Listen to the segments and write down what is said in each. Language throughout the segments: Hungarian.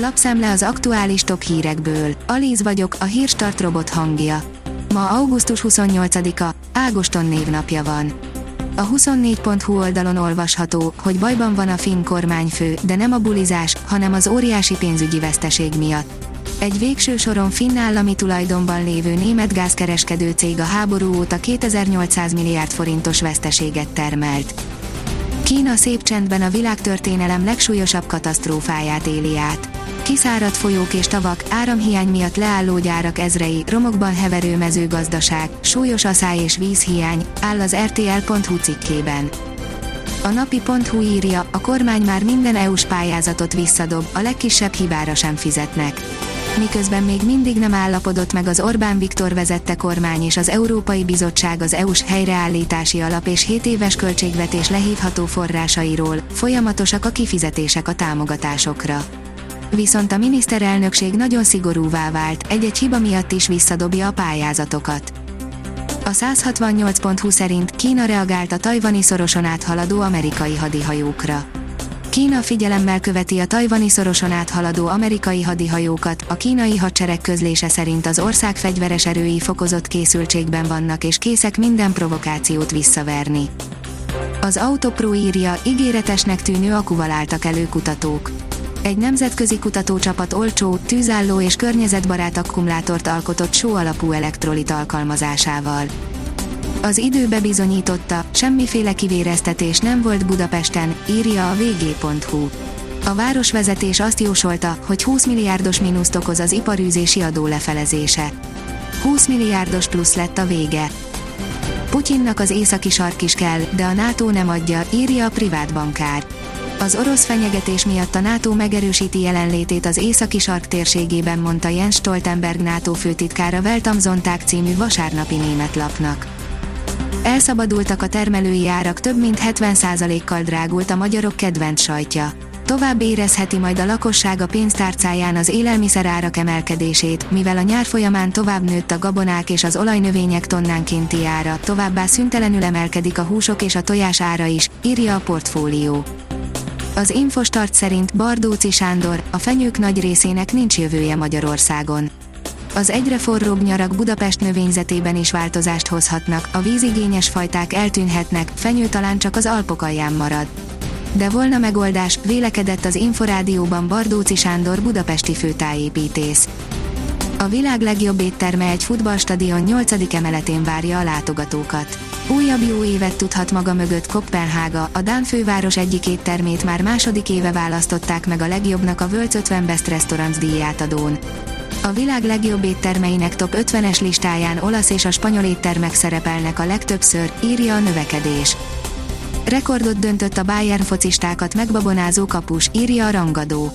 Lapszemle az aktuális top hírekből. Alíz vagyok, a hírstart robot hangja. Ma augusztus 28-a, Ágoston névnapja van. A 24.hu oldalon olvasható, hogy bajban van a finn kormányfő, de nem a bulizás, hanem az óriási pénzügyi veszteség miatt. Egy végső soron finn állami tulajdonban lévő német gázkereskedő cég a háború óta 2800 milliárd forintos veszteséget termelt. Kína szép csendben a világtörténelem legsúlyosabb katasztrófáját éli át. Kiszáradt folyók és tavak, áramhiány miatt leálló gyárak ezrei, romokban heverő mezőgazdaság, súlyos aszály és vízhiány, áll az RTL.hu cikkében. A napi.hu írja, a kormány már minden EU-s pályázatot visszadob, a legkisebb hibára sem fizetnek. Miközben még mindig nem állapodott meg az Orbán Viktor vezette kormány és az Európai Bizottság az EU-s helyreállítási alap és 7 éves költségvetés lehívható forrásairól, folyamatosak a kifizetések a támogatásokra. Viszont a miniszterelnökség nagyon szigorúvá vált, egy-egy hiba miatt is visszadobja a pályázatokat. A 168.20 szerint Kína reagált a tajvani szoroson áthaladó amerikai hadihajókra. Kína figyelemmel követi a tajvani szoroson áthaladó amerikai hadihajókat, a kínai hadsereg közlése szerint az ország fegyveres erői fokozott készültségben vannak és készek minden provokációt visszaverni. Az Autopro írja, ígéretesnek tűnő akuval álltak elő kutatók egy nemzetközi kutatócsapat olcsó, tűzálló és környezetbarát akkumulátort alkotott só alapú elektrolit alkalmazásával. Az idő bebizonyította, semmiféle kivéreztetés nem volt Budapesten, írja a vg.hu. A városvezetés azt jósolta, hogy 20 milliárdos mínuszt okoz az iparűzési adó lefelezése. 20 milliárdos plusz lett a vége. Putyinnak az északi sark is kell, de a NATO nem adja, írja a privát bankár. Az orosz fenyegetés miatt a NATO megerősíti jelenlétét az északi sark térségében, mondta Jens Stoltenberg NATO főtitkára Weltamsonták című vasárnapi német lapnak. Elszabadultak a termelői árak, több mint 70%-kal drágult a magyarok kedvenc sajtja. Tovább érezheti majd a lakosság a pénztárcáján az élelmiszer árak emelkedését, mivel a nyár folyamán tovább nőtt a gabonák és az olajnövények tonnánkénti ára, továbbá szüntelenül emelkedik a húsok és a tojás ára is, írja a portfólió. Az Infostart szerint Bardóci Sándor, a fenyők nagy részének nincs jövője Magyarországon. Az egyre forróbb nyarak Budapest növényzetében is változást hozhatnak, a vízigényes fajták eltűnhetnek, fenyő talán csak az Alpok alján marad. De volna megoldás, vélekedett az Inforádióban Bardóci Sándor budapesti főtájépítész. A világ legjobb étterme egy futballstadion 8. emeletén várja a látogatókat. Újabb jó évet tudhat maga mögött Kopenhága, a Dán főváros egyik éttermét már második éve választották meg a legjobbnak a World's 50 Best Restaurants díjátadón. A világ legjobb éttermeinek top 50-es listáján olasz és a spanyol éttermek szerepelnek a legtöbbször, írja a növekedés. Rekordot döntött a Bayern focistákat megbabonázó kapus, írja a rangadó.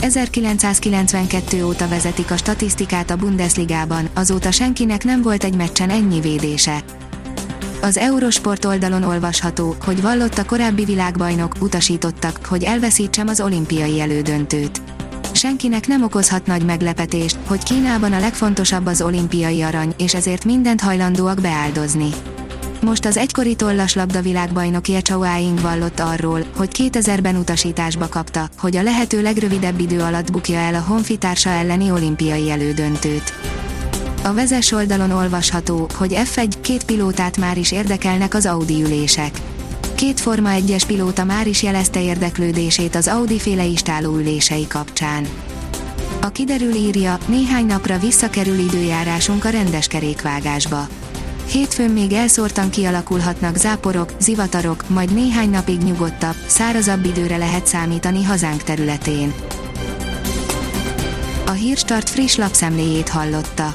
1992 óta vezetik a statisztikát a Bundesligában, azóta senkinek nem volt egy meccsen ennyi védése. Az Eurosport oldalon olvasható, hogy vallott a korábbi világbajnok, utasítottak, hogy elveszítsem az olimpiai elődöntőt. Senkinek nem okozhat nagy meglepetést, hogy Kínában a legfontosabb az olimpiai arany, és ezért mindent hajlandóak beáldozni. Most az egykori tollaslabda világbajnok Jechao Aing vallott arról, hogy 2000-ben utasításba kapta, hogy a lehető legrövidebb idő alatt bukja el a honfitársa elleni olimpiai elődöntőt. A vezes oldalon olvasható, hogy F1 két pilótát már is érdekelnek az Audi ülések. Két Forma 1-es pilóta már is jelezte érdeklődését az Audi féle istáló ülései kapcsán. A kiderül írja, néhány napra visszakerül időjárásunk a rendes kerékvágásba. Hétfőn még elszórtan kialakulhatnak záporok, zivatarok, majd néhány napig nyugodtabb, szárazabb időre lehet számítani hazánk területén. A Hírstart friss lapszemléjét hallotta.